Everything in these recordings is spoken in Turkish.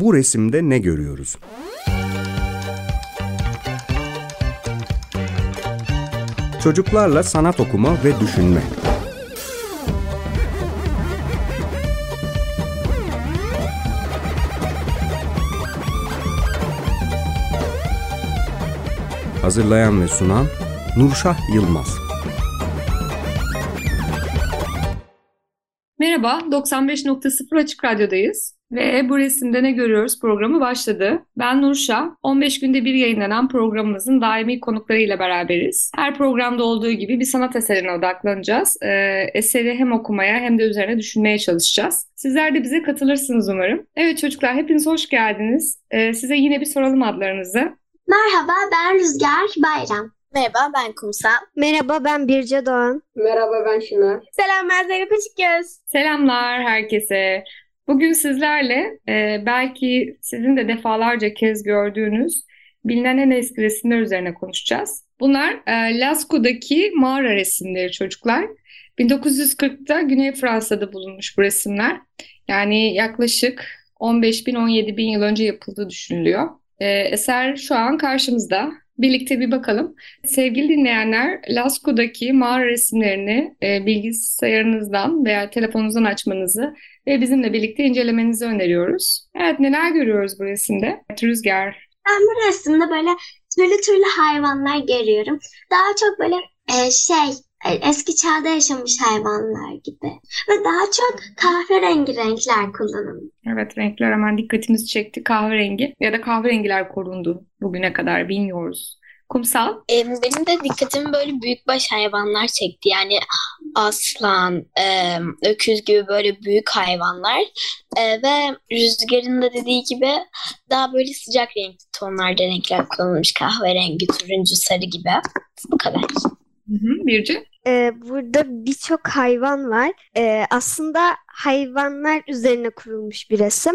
Bu resimde ne görüyoruz? Çocuklarla sanat okuma ve düşünme. Hazırlayan ve sunan Nurşah Yılmaz. Merhaba, 95.0 Açık Radyo'dayız ve bu resimde ne görüyoruz programı başladı. Ben Nurşah, 15 günde bir yayınlanan programımızın daimi konuklarıyla beraberiz. Her programda olduğu gibi bir sanat eserine odaklanacağız. Ee, eseri hem okumaya hem de üzerine düşünmeye çalışacağız. Sizler de bize katılırsınız umarım. Evet çocuklar, hepiniz hoş geldiniz. Ee, size yine bir soralım adlarınızı. Merhaba ben Rüzgar Bayram. Merhaba ben Kumsal. Merhaba ben Birce Doğan. Merhaba ben Şınar. Selam ben Zeynep Açıkgöz. Selamlar herkese. Bugün sizlerle e, belki sizin de defalarca kez gördüğünüz bilinen en eski resimler üzerine konuşacağız. Bunlar e, Lascaux'daki mağara resimleri çocuklar. 1940'ta Güney Fransa'da bulunmuş bu resimler. Yani yaklaşık 15 bin 17 bin yıl önce yapıldığı düşünülüyor. E, eser şu an karşımızda. Birlikte bir bakalım. Sevgili dinleyenler, Lascaux'daki mağara resimlerini e, bilgisayarınızdan veya telefonunuzdan açmanızı ve bizimle birlikte incelemenizi öneriyoruz. Evet, neler görüyoruz bu resimde? Rüzgar. Ben bu resimde böyle türlü türlü hayvanlar görüyorum. Daha çok böyle e, şey eski çağda yaşamış hayvanlar gibi. Ve daha çok kahverengi renkler kullanılmış. Evet renkler hemen dikkatimizi çekti. Kahverengi ya da kahverengiler korundu bugüne kadar bilmiyoruz. Kumsal? benim de dikkatimi böyle büyükbaş hayvanlar çekti. Yani aslan, öküz gibi böyle büyük hayvanlar. ve Rüzgar'ın da dediği gibi daha böyle sıcak renkli tonlarda renkler kullanılmış. Kahverengi, turuncu, sarı gibi. Bu kadar. Hı hı, Birce? Ee, burada birçok hayvan var. Ee, aslında hayvanlar üzerine kurulmuş bir resim.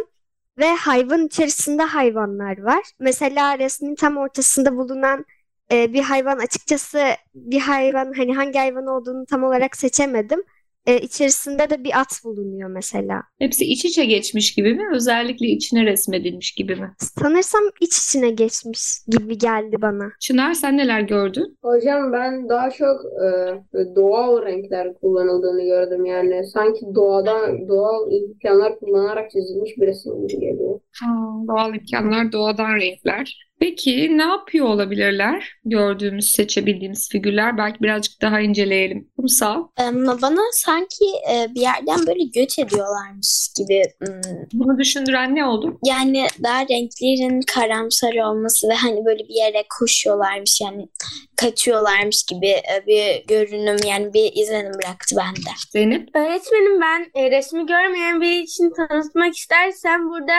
Ve hayvan içerisinde hayvanlar var. Mesela resmin tam ortasında bulunan e, bir hayvan açıkçası bir hayvan hani hangi hayvan olduğunu tam olarak seçemedim. E, içerisinde de bir at bulunuyor mesela. Hepsi iç içe geçmiş gibi mi? Özellikle içine resmedilmiş gibi mi? Sanırsam iç içine geçmiş gibi geldi bana. Çınar sen neler gördün? Hocam ben daha çok e, doğal renkler kullanıldığını gördüm. Yani sanki doğadan doğal imkanlar kullanarak çizilmiş bir resim gibi geliyor. Doğal imkanlar, doğadan renkler. Peki ne yapıyor olabilirler? Gördüğümüz, seçebildiğimiz figürler. Belki birazcık daha inceleyelim. Kumsal. Bana sanki bir yerden böyle göç ediyorlarmış gibi. Bunu düşündüren ne oldu? Yani daha renklerin karamsar olması ve hani böyle bir yere koşuyorlarmış yani kaçıyorlarmış gibi bir görünüm yani bir izlenim bıraktı bende. Zeynep? Öğretmenim ben e, resmi görmeyen biri için tanıtmak istersem burada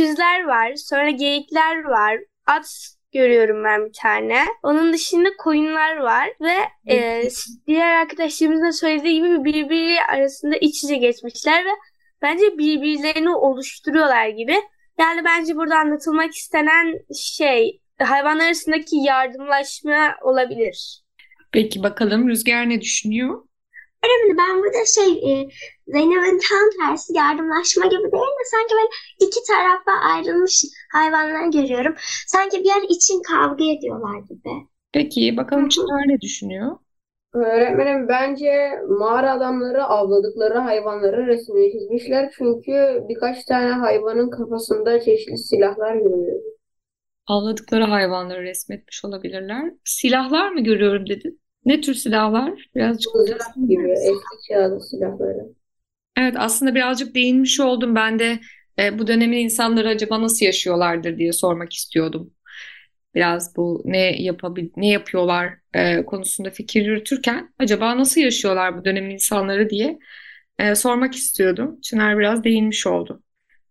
öküzler var, sonra geyikler var, at görüyorum ben bir tane. Onun dışında koyunlar var ve e, diğer arkadaşlarımızın da söylediği gibi birbiri arasında iç içe geçmişler ve bence birbirlerini oluşturuyorlar gibi. Yani bence burada anlatılmak istenen şey hayvanlar arasındaki yardımlaşma olabilir. Peki bakalım Rüzgar ne düşünüyor? Önemli. Ben burada şey e, Zeynep'in tam tersi yardımlaşma gibi değil mi? Sanki ben iki tarafa ayrılmış hayvanlar görüyorum. Sanki bir yer için kavga ediyorlar gibi. Peki bakalım Çınar ne düşünüyor? Öğretmenim bence mağara adamları avladıkları hayvanları resmini çizmişler. Çünkü birkaç tane hayvanın kafasında çeşitli silahlar görüyoruz. Avladıkları hayvanları resmetmiş olabilirler. Silahlar mı görüyorum dedin? Ne tür silahlar? Birazcık Mızrak gibi eski çağda silahları. Evet aslında birazcık değinmiş oldum. Ben de e, bu dönemin insanları acaba nasıl yaşıyorlardır diye sormak istiyordum. Biraz bu ne yapabil ne yapıyorlar e, konusunda fikir yürütürken acaba nasıl yaşıyorlar bu dönemin insanları diye e, sormak istiyordum. Çınar biraz değinmiş oldu.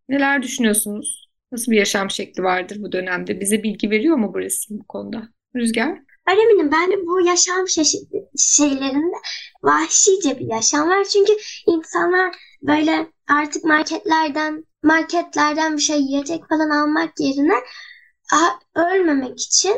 Neler düşünüyorsunuz? Nasıl bir yaşam şekli vardır bu dönemde? Bize bilgi veriyor mu bu resim bu konuda? Rüzgar? Öyle Ben de bu yaşam şey- şeylerinde vahşice bir yaşam var. Çünkü insanlar böyle artık marketlerden marketlerden bir şey yiyecek falan almak yerine ölmemek için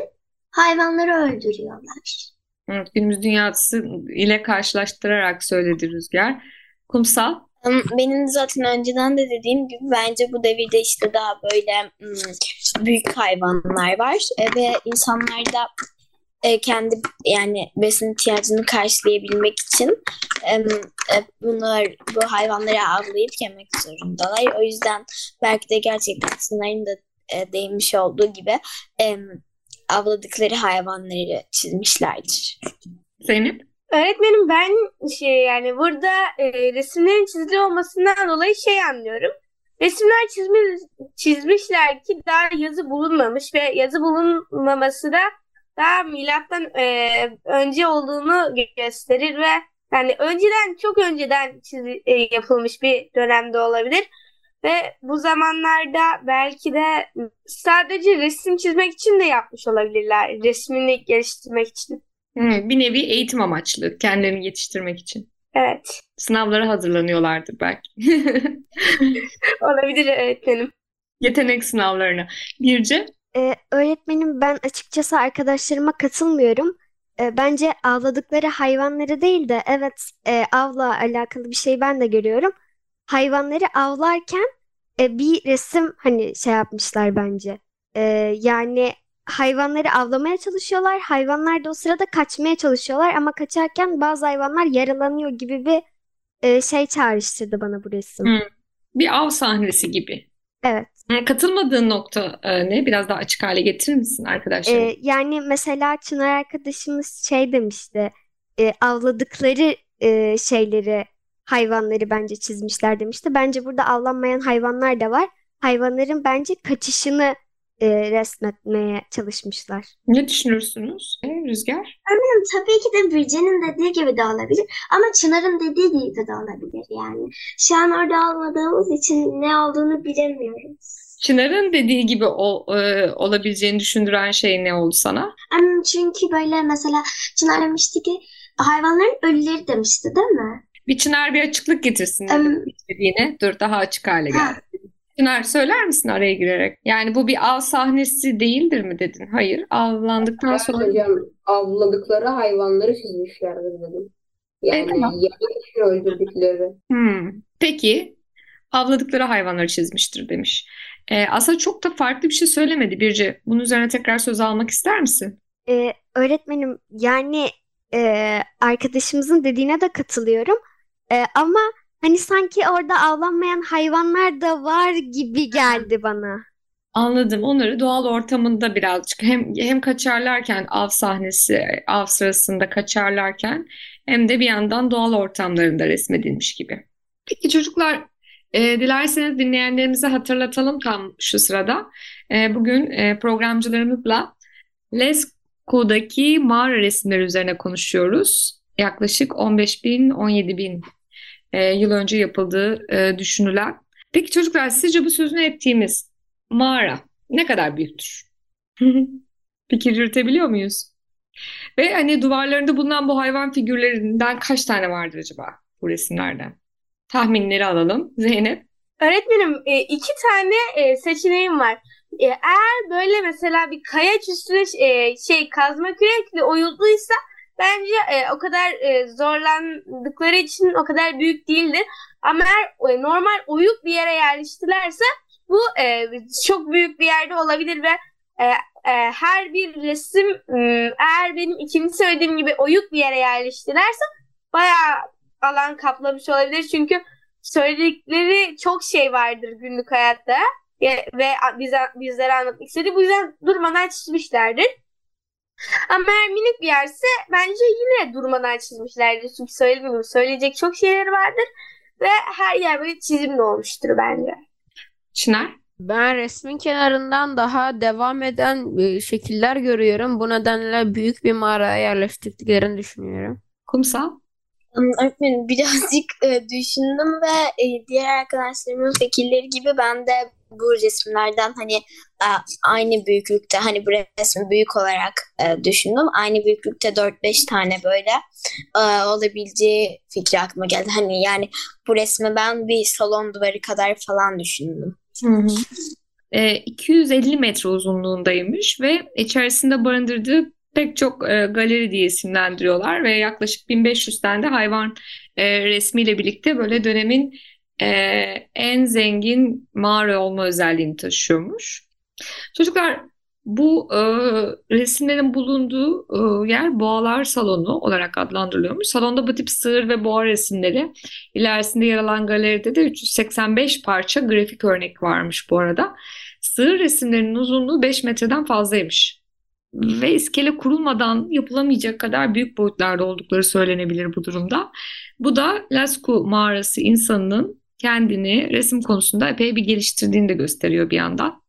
hayvanları öldürüyorlar. Evet, günümüz dünyası ile karşılaştırarak söyledi Rüzgar. Kumsal? Im, Benim zaten önceden de dediğim gibi bence bu devirde işte daha böyle ım, büyük hayvanlar var E, ve insanlar da e, kendi yani besin ihtiyacını karşılayabilmek için em, e, bunlar bu hayvanları avlayıp yemek zorundalar. O yüzden belki de gerçekten Çınar'ın da e, değinmiş olduğu gibi em, avladıkları hayvanları çizmişlerdir. Zeynep? Öğretmenim ben şey yani burada e, resimlerin çizili olmasından dolayı şey anlıyorum. Resimler çizmiş, çizmişler ki daha yazı bulunmamış ve yazı bulunmaması da daha milattan e, önce olduğunu gösterir ve yani önceden çok önceden çizi, e, yapılmış bir dönemde olabilir. Ve bu zamanlarda belki de sadece resim çizmek için de yapmış olabilirler. Resmini geliştirmek için. Hmm, bir nevi eğitim amaçlı kendilerini yetiştirmek için. Evet. Sınavlara hazırlanıyorlardır belki. Olabilir öğretmenim. Yetenek sınavlarına. Birce? Ee, öğretmenim ben açıkçası arkadaşlarıma katılmıyorum. Ee, bence avladıkları hayvanları değil de evet e, avla alakalı bir şey ben de görüyorum. Hayvanları avlarken e, bir resim hani şey yapmışlar bence. Ee, yani hayvanları avlamaya çalışıyorlar. Hayvanlar da o sırada kaçmaya çalışıyorlar ama kaçarken bazı hayvanlar yaralanıyor gibi bir e, şey çağrıştırdı bana bu resim. Hmm. Bir av sahnesi gibi. Evet. Hmm, Katılmadığın nokta e, ne? Biraz daha açık hale getirir misin arkadaşlar? Ee, yani mesela Çınar arkadaşımız şey demişti, e, avladıkları e, şeyleri, hayvanları bence çizmişler demişti. Bence burada avlanmayan hayvanlar da var. Hayvanların bence kaçışını e, resmetmeye çalışmışlar. Ne düşünürsünüz? E, Rüzgar? Öğretmenim tabii ki de Bürce'nin dediği gibi de olabilir ama Çınar'ın dediği gibi de olabilir yani. Şu an orada olmadığımız için ne olduğunu bilemiyoruz. Çınar'ın dediği gibi o, e, olabileceğini düşündüren şey ne oldu sana? Em, Çünkü böyle mesela Çınar demişti ki hayvanların ölüleri demişti değil mi? Bir Çınar bir açıklık getirsin demek istediğine. Dur daha açık hale Ha. geldi. Çınar söyler misin araya girerek? Yani bu bir av sahnesi değildir mi dedin? Hayır. Avlandıktan Evet sonra hocam avladıkları hayvanları çizmişlerdir dedim. Yani tamam. yemek öldürdükleri. Hmm. Peki avladıkları hayvanları çizmiştir demiş. Ee, aslında çok da farklı bir şey söylemedi Birce. Bunun üzerine tekrar söz almak ister misin? E, öğretmenim yani e, arkadaşımızın dediğine de katılıyorum. E, ama hani sanki orada avlanmayan hayvanlar da var gibi geldi bana. Anladım. Onları doğal ortamında birazcık hem hem kaçarlarken av sahnesi, av sırasında kaçarlarken hem de bir yandan doğal ortamlarında resmedilmiş gibi. Peki çocuklar, e, dilerseniz dinleyenlerimize hatırlatalım tam şu sırada. E, bugün e, programcılarımızla Lesko'daki mağara resimleri üzerine konuşuyoruz. Yaklaşık 15 bin, 17 bin e, yıl önce yapıldığı e, düşünülen. Peki çocuklar, sizce bu sözünü ettiğimiz mağara ne kadar büyüktür? Fikir yürütebiliyor muyuz? Ve hani duvarlarında bulunan bu hayvan figürlerinden kaç tane vardır acaba bu resimlerden? Tahminleri alalım. Zeynep. Öğretmenim e, iki tane e, seçeneğim var. E, eğer böyle mesela bir kayaç üstüne şey kazma kürekle oyulduysa bence e, o kadar e, zorlandıkları için o kadar büyük değildir. Ama eğer e, normal oyuk bir yere yerleştilerse bu e, çok büyük bir yerde olabilir ve e, e, her bir resim eğer benim ikinci söylediğim gibi oyuk bir yere yerleştilerse bayağı alan kaplamış olabilir. Çünkü söyledikleri çok şey vardır günlük hayatta ve bize, bizlere anlatmak istedi. Bu yüzden durmadan çizmişlerdir. Ama eğer minik bir yerse bence yine durmadan çizmişlerdir. Çünkü söylediğim söyleyecek çok şeyler vardır ve her yer böyle çizimli olmuştur bence. Çınar. Ben resmin kenarından daha devam eden e, şekiller görüyorum. Bu nedenle büyük bir mağaraya yerleştirdiklerini düşünüyorum. Kumsal. Öğretmenim birazcık e, düşündüm ve e, diğer arkadaşlarımın fikirleri gibi ben de bu resimlerden hani e, aynı büyüklükte hani bu resmi büyük olarak e, düşündüm. Aynı büyüklükte 4-5 tane böyle e, olabileceği fikri aklıma geldi. Hani yani bu resmi ben bir salon duvarı kadar falan düşündüm. E, 250 metre uzunluğundaymış ve içerisinde barındırdığı pek çok e, galeri diye isimlendiriyorlar ve yaklaşık 1500 tane de hayvan e, resmiyle birlikte böyle dönemin e, en zengin mağara olma özelliğini taşıyormuş. Çocuklar bu e, resimlerin bulunduğu e, yer Boğalar Salonu olarak adlandırılıyormuş. Salonda bu tip sığır ve boğa resimleri, ilerisinde yer alan galeride de 385 parça grafik örnek varmış bu arada. Sığır resimlerinin uzunluğu 5 metreden fazlaymış. Ve iskele kurulmadan yapılamayacak kadar büyük boyutlarda oldukları söylenebilir bu durumda. Bu da Lascaux mağarası insanının kendini resim konusunda epey bir geliştirdiğini de gösteriyor bir yandan.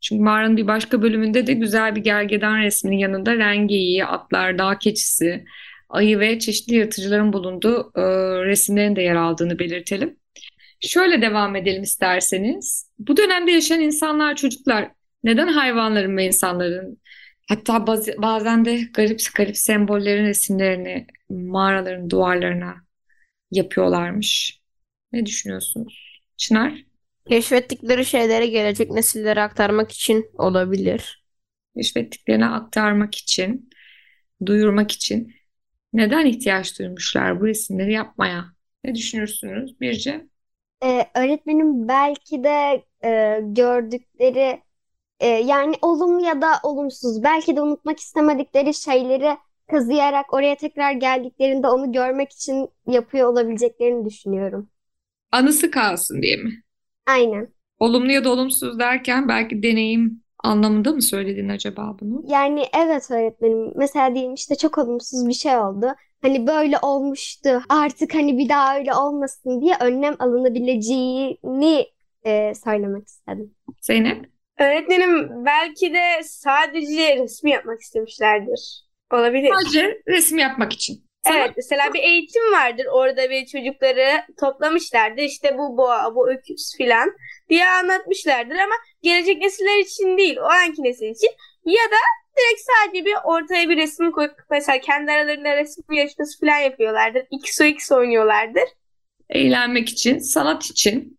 Çünkü mağaranın bir başka bölümünde de güzel bir gergedan resminin yanında rengeyi, atlar, dağ keçisi, ayı ve çeşitli yırtıcıların bulunduğu e, resimlerin de yer aldığını belirtelim. Şöyle devam edelim isterseniz. Bu dönemde yaşayan insanlar, çocuklar neden hayvanların ve insanların hatta bazen de garip garip sembollerin resimlerini mağaraların duvarlarına yapıyorlarmış? Ne düşünüyorsunuz? Çınar? Keşfettikleri şeyleri gelecek nesillere aktarmak için olabilir. Keşfettiklerini aktarmak için, duyurmak için neden ihtiyaç duymuşlar bu resimleri yapmaya? Ne düşünürsünüz Birce? Ee, öğretmenim belki de e, gördükleri e, yani olumlu ya da olumsuz belki de unutmak istemedikleri şeyleri kazıyarak oraya tekrar geldiklerinde onu görmek için yapıyor olabileceklerini düşünüyorum. Anısı kalsın diye mi? Aynen. Olumlu ya da olumsuz derken belki deneyim anlamında mı söyledin acaba bunu? Yani evet öğretmenim. Mesela diyelim işte çok olumsuz bir şey oldu. Hani böyle olmuştu. Artık hani bir daha öyle olmasın diye önlem alınabileceğini e, söylemek istedim. Zeynep? Öğretmenim belki de sadece resmi yapmak istemişlerdir. Olabilir. Sadece resim yapmak için. Evet mesela bir eğitim vardır orada bir çocukları toplamışlardır işte bu boğa bu öküz filan diye anlatmışlardır ama gelecek nesiller için değil o anki nesil için ya da direkt sadece bir ortaya bir resim koyup mesela kendi aralarında resim yarışması falan yapıyorlardır. x o x oynuyorlardır. Eğlenmek için, sanat için,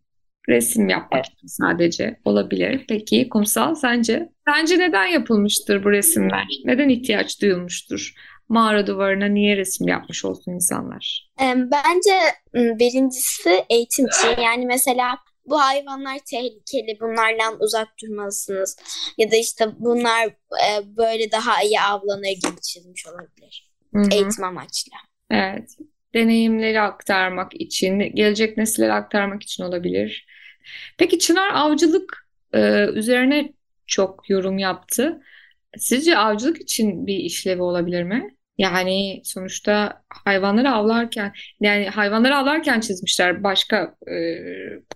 resim yapmak için sadece olabilir. Peki kumsal sence? Sence neden yapılmıştır bu resimler? Neden ihtiyaç duyulmuştur? Mağara duvarına niye resim yapmış olsun insanlar? Bence birincisi eğitim için. Yani mesela bu hayvanlar tehlikeli, bunlardan uzak durmalısınız. Ya da işte bunlar e, böyle daha iyi avlanır gibi çizmiş olabilir. Hı-hı. Eğitim amaçlı. Evet. Deneyimleri aktarmak için, gelecek nesillere aktarmak için olabilir. Peki Çınar avcılık e, üzerine çok yorum yaptı. Sizce avcılık için bir işlevi olabilir mi? Yani sonuçta hayvanları avlarken yani hayvanları avlarken çizmişler. Başka e,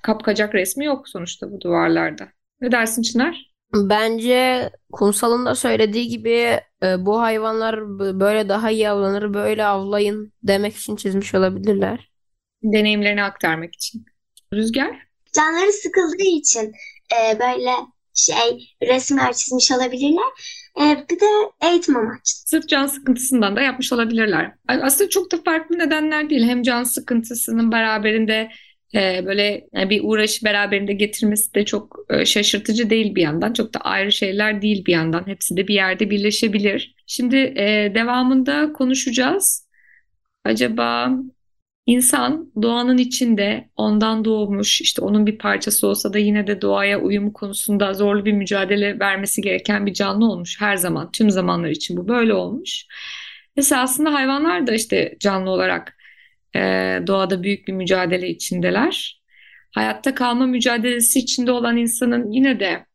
kapkacak resmi yok sonuçta bu duvarlarda. Ne dersin Çınar? Bence Kumsal'ın da söylediği gibi e, bu hayvanlar böyle daha iyi avlanır, böyle avlayın demek için çizmiş olabilirler. Deneyimlerini aktarmak için. Rüzgar? Canları sıkıldığı için e, böyle şey resimler çizmiş olabilirler. E, bir de eğitim amaçlı. Sırf can sıkıntısından da yapmış olabilirler. Aslında çok da farklı nedenler değil. Hem can sıkıntısının beraberinde e, böyle bir uğraşı beraberinde getirmesi de çok e, şaşırtıcı değil bir yandan. Çok da ayrı şeyler değil bir yandan. Hepsi de bir yerde birleşebilir. Şimdi e, devamında konuşacağız. Acaba İnsan doğanın içinde ondan doğmuş, işte onun bir parçası olsa da yine de doğaya uyumu konusunda zorlu bir mücadele vermesi gereken bir canlı olmuş her zaman, tüm zamanlar için bu böyle olmuş. Mesela aslında hayvanlar da işte canlı olarak e, doğada büyük bir mücadele içindeler. Hayatta kalma mücadelesi içinde olan insanın yine de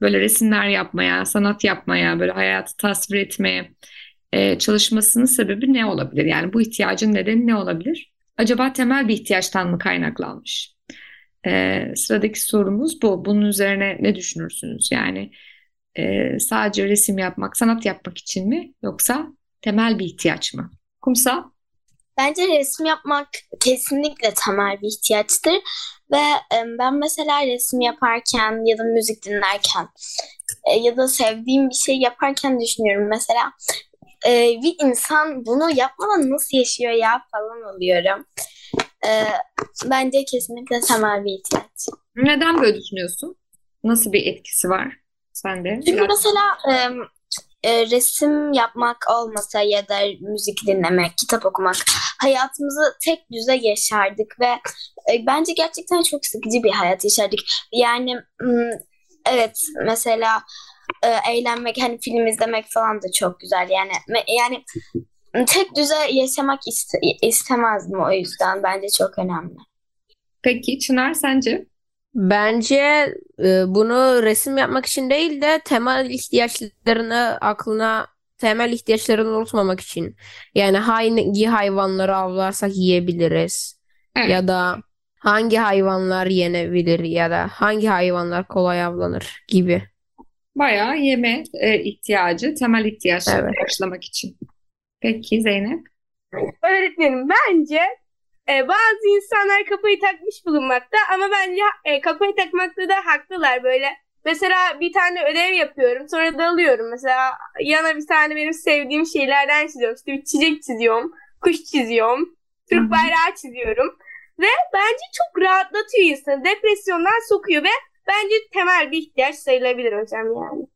böyle resimler yapmaya, sanat yapmaya, böyle hayatı tasvir etmeye e, çalışmasının sebebi ne olabilir? Yani bu ihtiyacın nedeni ne olabilir? Acaba temel bir ihtiyaçtan mı kaynaklanmış? Ee, sıradaki sorumuz bu. Bunun üzerine ne düşünürsünüz? Yani e, sadece resim yapmak, sanat yapmak için mi yoksa temel bir ihtiyaç mı? Kumsal? Bence resim yapmak kesinlikle temel bir ihtiyaçtır ve e, ben mesela resim yaparken ya da müzik dinlerken e, ya da sevdiğim bir şey yaparken düşünüyorum. Mesela e, bir insan bunu yapmadan nasıl yaşıyor ya falan oluyorum. E, bence kesinlikle temel bir ihtiyaç. Neden böyle düşünüyorsun? Nasıl bir etkisi var sende? Çünkü Biraz... mesela e, e, resim yapmak olmasa ya da müzik dinlemek, kitap okumak hayatımızı tek düze yaşardık ve e, bence gerçekten çok sıkıcı bir hayat yaşardık. Yani m, evet mesela e, eğlenmek hani film izlemek falan da çok güzel. Yani me- yani tek düze yaşamak iste- istemezdim o yüzden bence çok önemli. Peki Çınar sence? Bence e, bunu resim yapmak için değil de temel ihtiyaçlarını aklına temel ihtiyaçlarını unutmamak için. Yani hangi hayvanları avlarsak yiyebiliriz Evet. ya da hangi hayvanlar yenebilir ya da hangi hayvanlar kolay avlanır gibi. Bayağı yeme e, ihtiyacı, temel ihtiyaçları Evet. karşılamak için. Peki Zeynep? Öğretmenim bence e, bazı insanlar kafayı takmış bulunmakta ama bence e, kafayı takmakta da haklılar böyle. Mesela bir tane ödev yapıyorum sonra dalıyorum. Mesela yana bir tane benim sevdiğim şeylerden çiziyorum. İşte bir çiçek çiziyorum, kuş çiziyorum, Türk bayrağı çiziyorum. Ve bence çok rahatlatıyor insanı. Depresyondan sokuyor ve bence temel bir ihtiyaç sayılabilir hocam yani.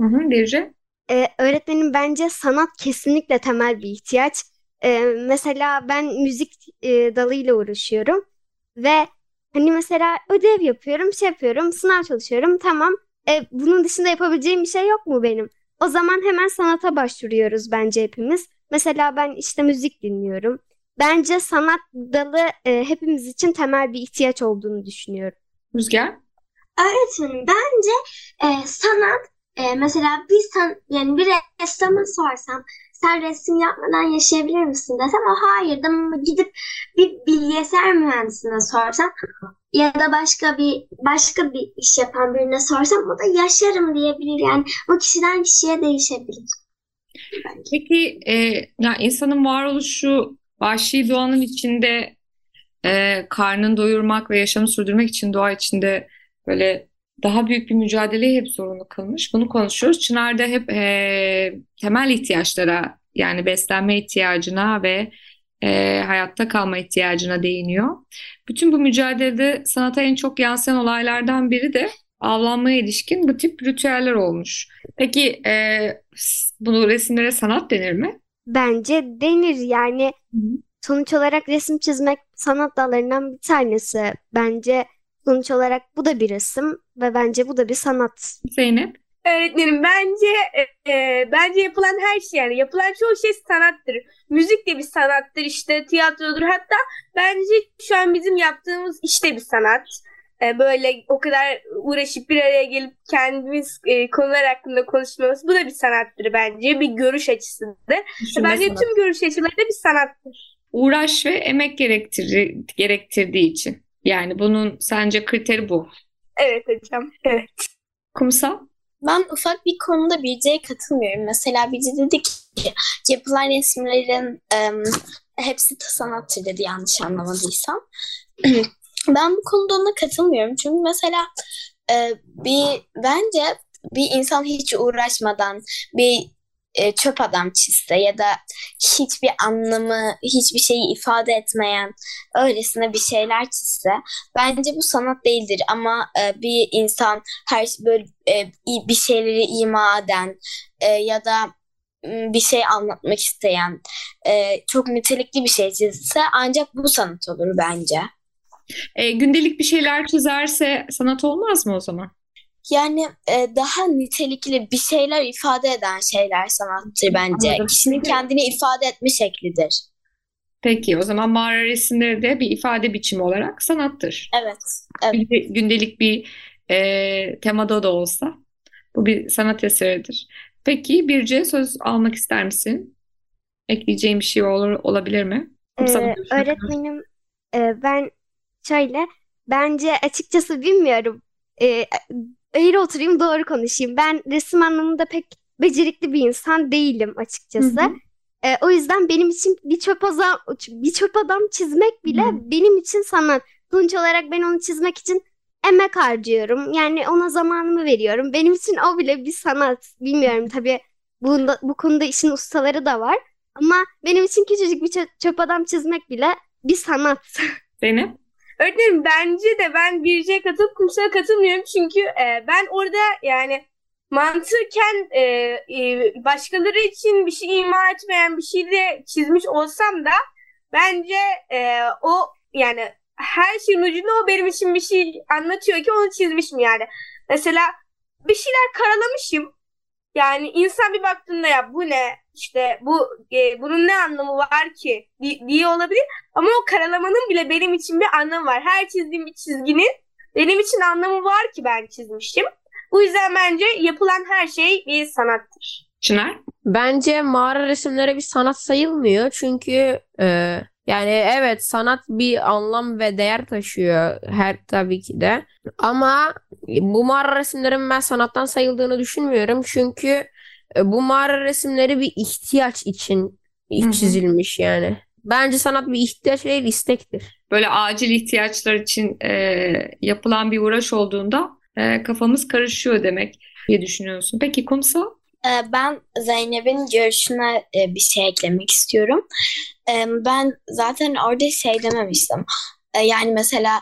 Hı hı, Birce? Ee, öğretmenim bence sanat kesinlikle temel bir ihtiyaç. Ee, mesela ben müzik e, dalıyla uğraşıyorum ve hani mesela ödev yapıyorum, şey yapıyorum, sınav çalışıyorum. Tamam. E, bunun dışında yapabileceğim bir şey yok mu benim? O zaman hemen sanata başvuruyoruz bence hepimiz. Mesela ben işte müzik dinliyorum. Bence sanat dalı e, hepimiz için temel bir ihtiyaç olduğunu düşünüyorum. Rüzgar? Öğretmenim bence e, sanat e, mesela bir san yani bir ressama sorsam sen resim yapmadan yaşayabilir misin? desem o hayır. da gidip bir bilgisayar mühendisine sorsam ya da başka bir başka bir iş yapan birine sorsam o da yaşarım. diyebilir. Yani bu kişiden kişiye değişebilir. Peki e, ya insanın varoluşu vahşi doğanın içinde e, karnını doyurmak ve yaşamı sürdürmek için doğa içinde böyle daha büyük bir mücadeleye hep zorunlu kılmış. Bunu konuşuyoruz. Çınar da hep e, temel ihtiyaçlara yani beslenme ihtiyacına ve e, hayatta kalma ihtiyacına değiniyor. Bütün bu mücadelede sanata en çok yansıyan olaylardan biri de avlanmaya ilişkin bu tip ritüeller olmuş. Peki e, bunu resimlere sanat denir mi? Bence denir yani Hı hı. sonuç olarak resim çizmek sanat dallarından bir tanesi. Bence sonuç olarak bu da bir resim ve bence bu da bir sanat. Zeynep? Öğretmenim bence e, e, bence yapılan her şey yani yapılan çoğu şey sanattır. Müzik de bir sanattır işte tiyatrodur hatta bence şu an bizim yaptığımız işte bir sanat. E, böyle o kadar uğraşıp bir araya gelip kendimiz e, konular hakkında konuşmamız bu da bir sanattır bence bir görüş açısıdır. Düşünme Bence sanatı. tüm görüş açıları da bir sanattır. Uğraş ve emek gerektir gerektirdiği için. Yani bunun sence kriteri bu. Evet hocam. Evet. Kumsal? Ben ufak bir konuda Birce'ye katılmıyorum. Mesela Birce dedi ki yapılan resimlerin em, hepsi sanattır dedi yanlış anlamadıysam. Ben bu konuda ona katılmıyorum. Çünkü mesela e, bir bence bir insan hiç uğraşmadan bir e, çöp adam çizse ya da hiçbir anlamı, hiçbir şeyi ifade etmeyen öylesine bir şeyler çizse bence bu sanat değildir ama e, bir insan her böyle e, bir şeyleri ima eden e, ya da bir şey anlatmak isteyen e, çok nitelikli bir şey çizse ancak bu sanat olur bence. E, gündelik bir şeyler çizerse sanat olmaz mı o zaman? Yani e, daha nitelikli bir şeyler ifade eden şeyler sanattır bence. Anladım. Kişinin kendini ifade etme şeklidir. Peki o zaman mağara resimleri de bir ifade biçimi olarak sanattır. Evet. Evet. Bir- gündelik bir e, temada da olsa bu bir sanat eseridir. Peki Birce söz almak ister misin? Ekleyeceğim bir şey olur, olabilir mi? Ee, öğretmenim e, ben şöyle bence açıkçası bilmiyorum. Ee, eğri oturayım doğru konuşayım. Ben resim anlamında pek becerikli bir insan değilim açıkçası. Hı hı. Ee, o yüzden benim için bir çöp adam, bir çöp adam çizmek bile Hı. benim için sanat. Sonuç olarak ben onu çizmek için emek harcıyorum. Yani ona zamanımı veriyorum. Benim için o bile bir sanat. Bilmiyorum tabii bunda, bu konuda işin ustaları da var. Ama benim için küçücük bir çö- çöp adam çizmek bile bir sanat. Zeynep? Öğretmenim bence de ben Birce'ye katılıp Kumsal'a katılmıyorum çünkü e, ben orada yani mantıken e, e, başkaları için bir şey ima etmeyen bir şey de çizmiş olsam da bence e, o yani her şeyin ucunda o benim için bir şey anlatıyor ki onu çizmişim yani. Mesela bir şeyler karalamışım. Yani insan bir baktığında ya bu ne işte bu e, bunun ne anlamı var ki di- diye olabilir. Ama o karalamanın bile benim için bir anlamı var. Her çizdiğim bir çizginin benim için anlamı var ki ben çizmişim. Bu yüzden bence yapılan her şey bir sanattır. Çınar? Bence mağara resimleri bir sanat sayılmıyor. Çünkü e, yani evet sanat bir anlam ve değer taşıyor her tabii ki de. Ama bu mağara resimlerin ben sanattan sayıldığını düşünmüyorum. Çünkü e, bu mağara resimleri bir ihtiyaç için çizilmiş yani. Bence sanat bir ihtiyaç değil istektir. Böyle acil ihtiyaçlar için e, yapılan bir uğraş olduğunda e, kafamız karışıyor demek diye düşünüyorsun. Peki Kumsal? Ee, Ben Zeynep'in görüşüne e, bir şey eklemek istiyorum. Ee, Ben zaten orada şey dememiştim. Ee, Yani mesela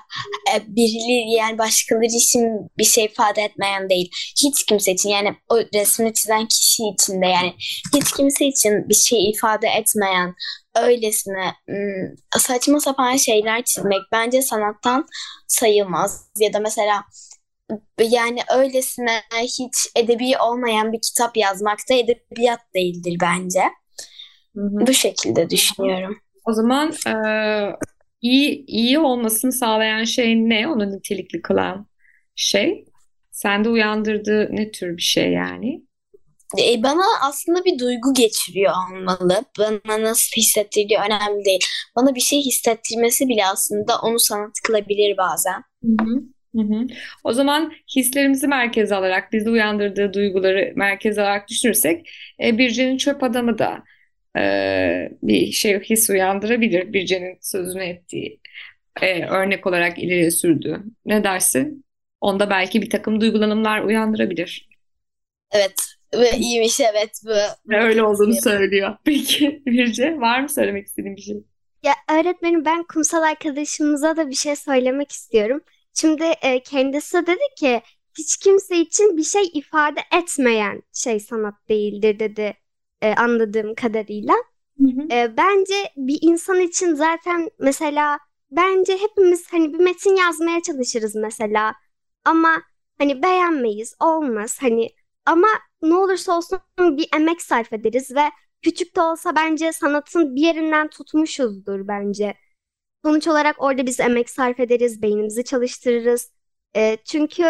e, birileri yani başkaları için bir şey ifade etmeyen değil. Hiç kimse için yani o resmi çizen kişi için de yani hiç kimse için bir şey ifade etmeyen öylesine ım, saçma sapan şeyler çizmek bence sanattan sayılmaz. Ya da mesela yani öylesine hiç edebi olmayan bir kitap yazmak da edebiyat değildir bence. Bu şekilde düşünüyorum. O zaman e, iyi iyi olmasını sağlayan şey ne? Onu nitelikli kılan şey. Sende uyandırdığı ne tür bir şey yani? E, bana aslında bir duygu geçiriyor olmalı. Bana nasıl hissettirdiği önemli değil. Bana bir şey hissettirmesi bile aslında onu sanat kılabilir bazen. Hı hı. Hı hı. O zaman hislerimizi merkeze alarak, bizde uyandırdığı duyguları merkeze alarak düşünürsek, e, Birce'nin çöp adamı da e, bir şey his uyandırabilir. Birce'nin sözünü ettiği e, örnek olarak ileriye sürdüğü. Ne dersin? Onda belki bir takım duygulanımlar uyandırabilir. Evet. Ve iyiymiş evet bu. Ve öyle olduğunu söylüyor. Peki Birce, var mı söylemek istediğin bir şey? Ya öğretmenim ben kumsal arkadaşımıza da bir şey söylemek istiyorum. Şimdi e, kendisi dedi ki hiç kimse için bir şey ifade etmeyen şey sanat değildir dedi e, anladığım kadarıyla. E, bence bir insan için zaten mesela bence hepimiz hani bir metin yazmaya çalışırız mesela ama hani beğenmeyiz olmaz hani ama ne olursa olsun bir emek sarf ederiz ve küçük de olsa bence sanatın bir yerinden tutmuşuzdur bence. Sonuç olarak orada biz emek sarf ederiz, beynimizi çalıştırırız. Ee, çünkü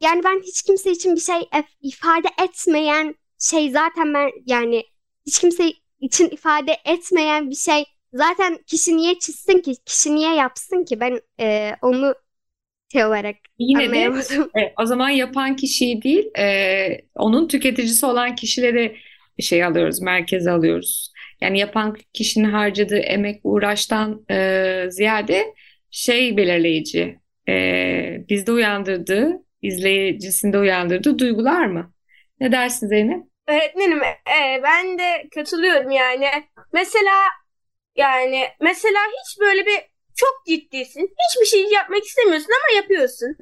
yani ben hiç kimse için bir şey ifade etmeyen şey zaten ben yani hiç kimse için ifade etmeyen bir şey zaten kişi niye çizsin ki, kişi niye yapsın ki ben e, onu şey olarak Yine de. E, o zaman yapan kişiyi değil, e, onun tüketicisi olan kişileri şey alıyoruz, merkeze alıyoruz. Yani yapan kişinin harcadığı emek, uğraştan e, ziyade şey belirleyici, e, bizde uyandırdığı, izleyicisinde uyandırdığı duygular mı? Ne dersin Zeynep? Öğretmenim e, ben de katılıyorum yani. Mesela yani mesela hiç böyle bir çok ciddisin. Hiçbir şey yapmak istemiyorsun ama yapıyorsun.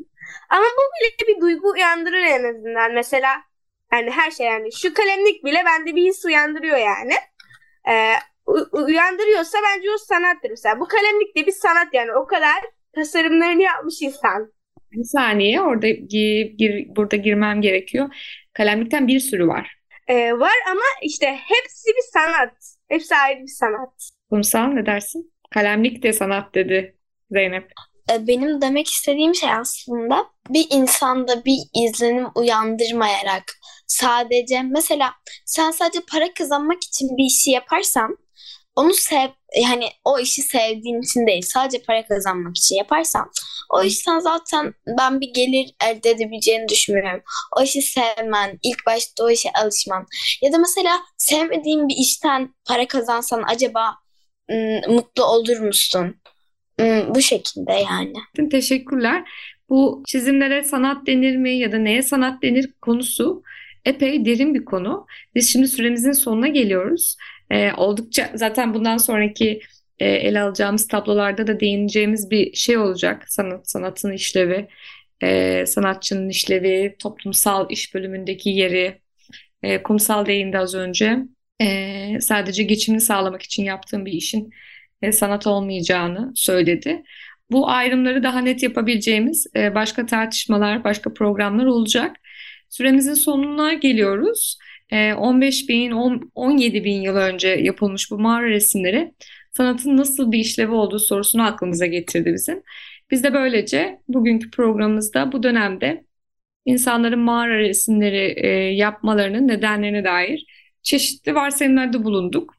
Ama bu bile bir duygu uyandırır en azından. Mesela yani her şey yani şu kalemlik bile bende bir his uyandırıyor yani. Ee, u- uyandırıyorsa bence o sanattır mesela. Bu kalemlik de bir sanat yani o kadar tasarımlarını yapmış insan. Bir saniye, orada gi- gir, burada girmem gerekiyor. Kalemlikten bir sürü var. Ee, var ama işte hepsi bir sanat. Hepsi ayrı bir sanat. Kumsal ne dersin? Kalemlik de sanat dedi Zeynep. E, Benim demek istediğim şey aslında bir insanda bir izlenim uyandırmayarak sadece mesela sen sadece para kazanmak için bir işi yaparsan onu sev yani o işi sevdiğin için değil sadece para kazanmak için yaparsan o işten zaten ben bir gelir elde edebileceğini düşünmüyorum. O işi sevmen, ilk başta o işe alışman ya da mesela sevmediğin bir işten para kazansan acaba ım, mutlu olur musun? Im, Bu şekilde yani. Teşekkürler. Bu çizimlere sanat denir mi ya da neye sanat denir konusu epey derin bir konu. Biz şimdi süremizin sonuna geliyoruz. Ee, oldukça zaten bundan sonraki e, ele alacağımız tablolarda da değineceğimiz bir şey olacak. Sanat, sanatın işlevi, e, sanatçının işlevi, toplumsal iş bölümündeki yeri, e, kumsal değindi az önce. E, sadece geçimini sağlamak için yaptığım bir işin e, sanat olmayacağını söyledi. Bu ayrımları daha net yapabileceğimiz e, başka tartışmalar, başka programlar olacak. Süremizin sonuna geliyoruz. 15 bin, 17 bin yıl önce yapılmış bu mağara resimleri sanatın nasıl bir işlevi olduğu sorusunu aklımıza getirdi bizim. Biz de böylece bugünkü programımızda bu dönemde insanların mağara resimleri e, yapmalarının nedenlerine dair çeşitli varsayımlarda bulunduk.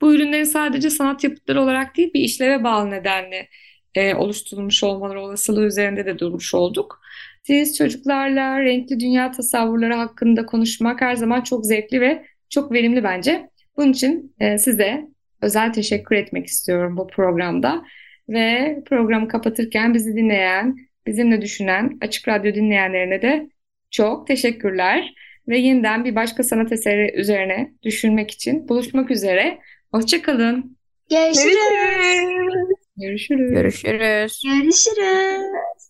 Bu ürünlerin sadece sanat yapıtları olarak değil bir işleve bağlı nedenle e, oluşturulmuş olmaları olasılığı üzerinde de durmuş olduk. Siz çocuklarla renkli dünya tasavvurları hakkında konuşmak her zaman çok zevkli ve çok verimli bence. Bunun için e, size özel teşekkür etmek istiyorum bu programda. Ve programı kapatırken bizi dinleyen, bizimle düşünen Açık Radyo dinleyenlerine de çok teşekkürler. Ve yeniden bir başka sanat eseri üzerine düşünmek için buluşmak üzere. Hoşçakalın. Görüşürüz. Görüşürüz. Görüşürüz. Görüşürüz.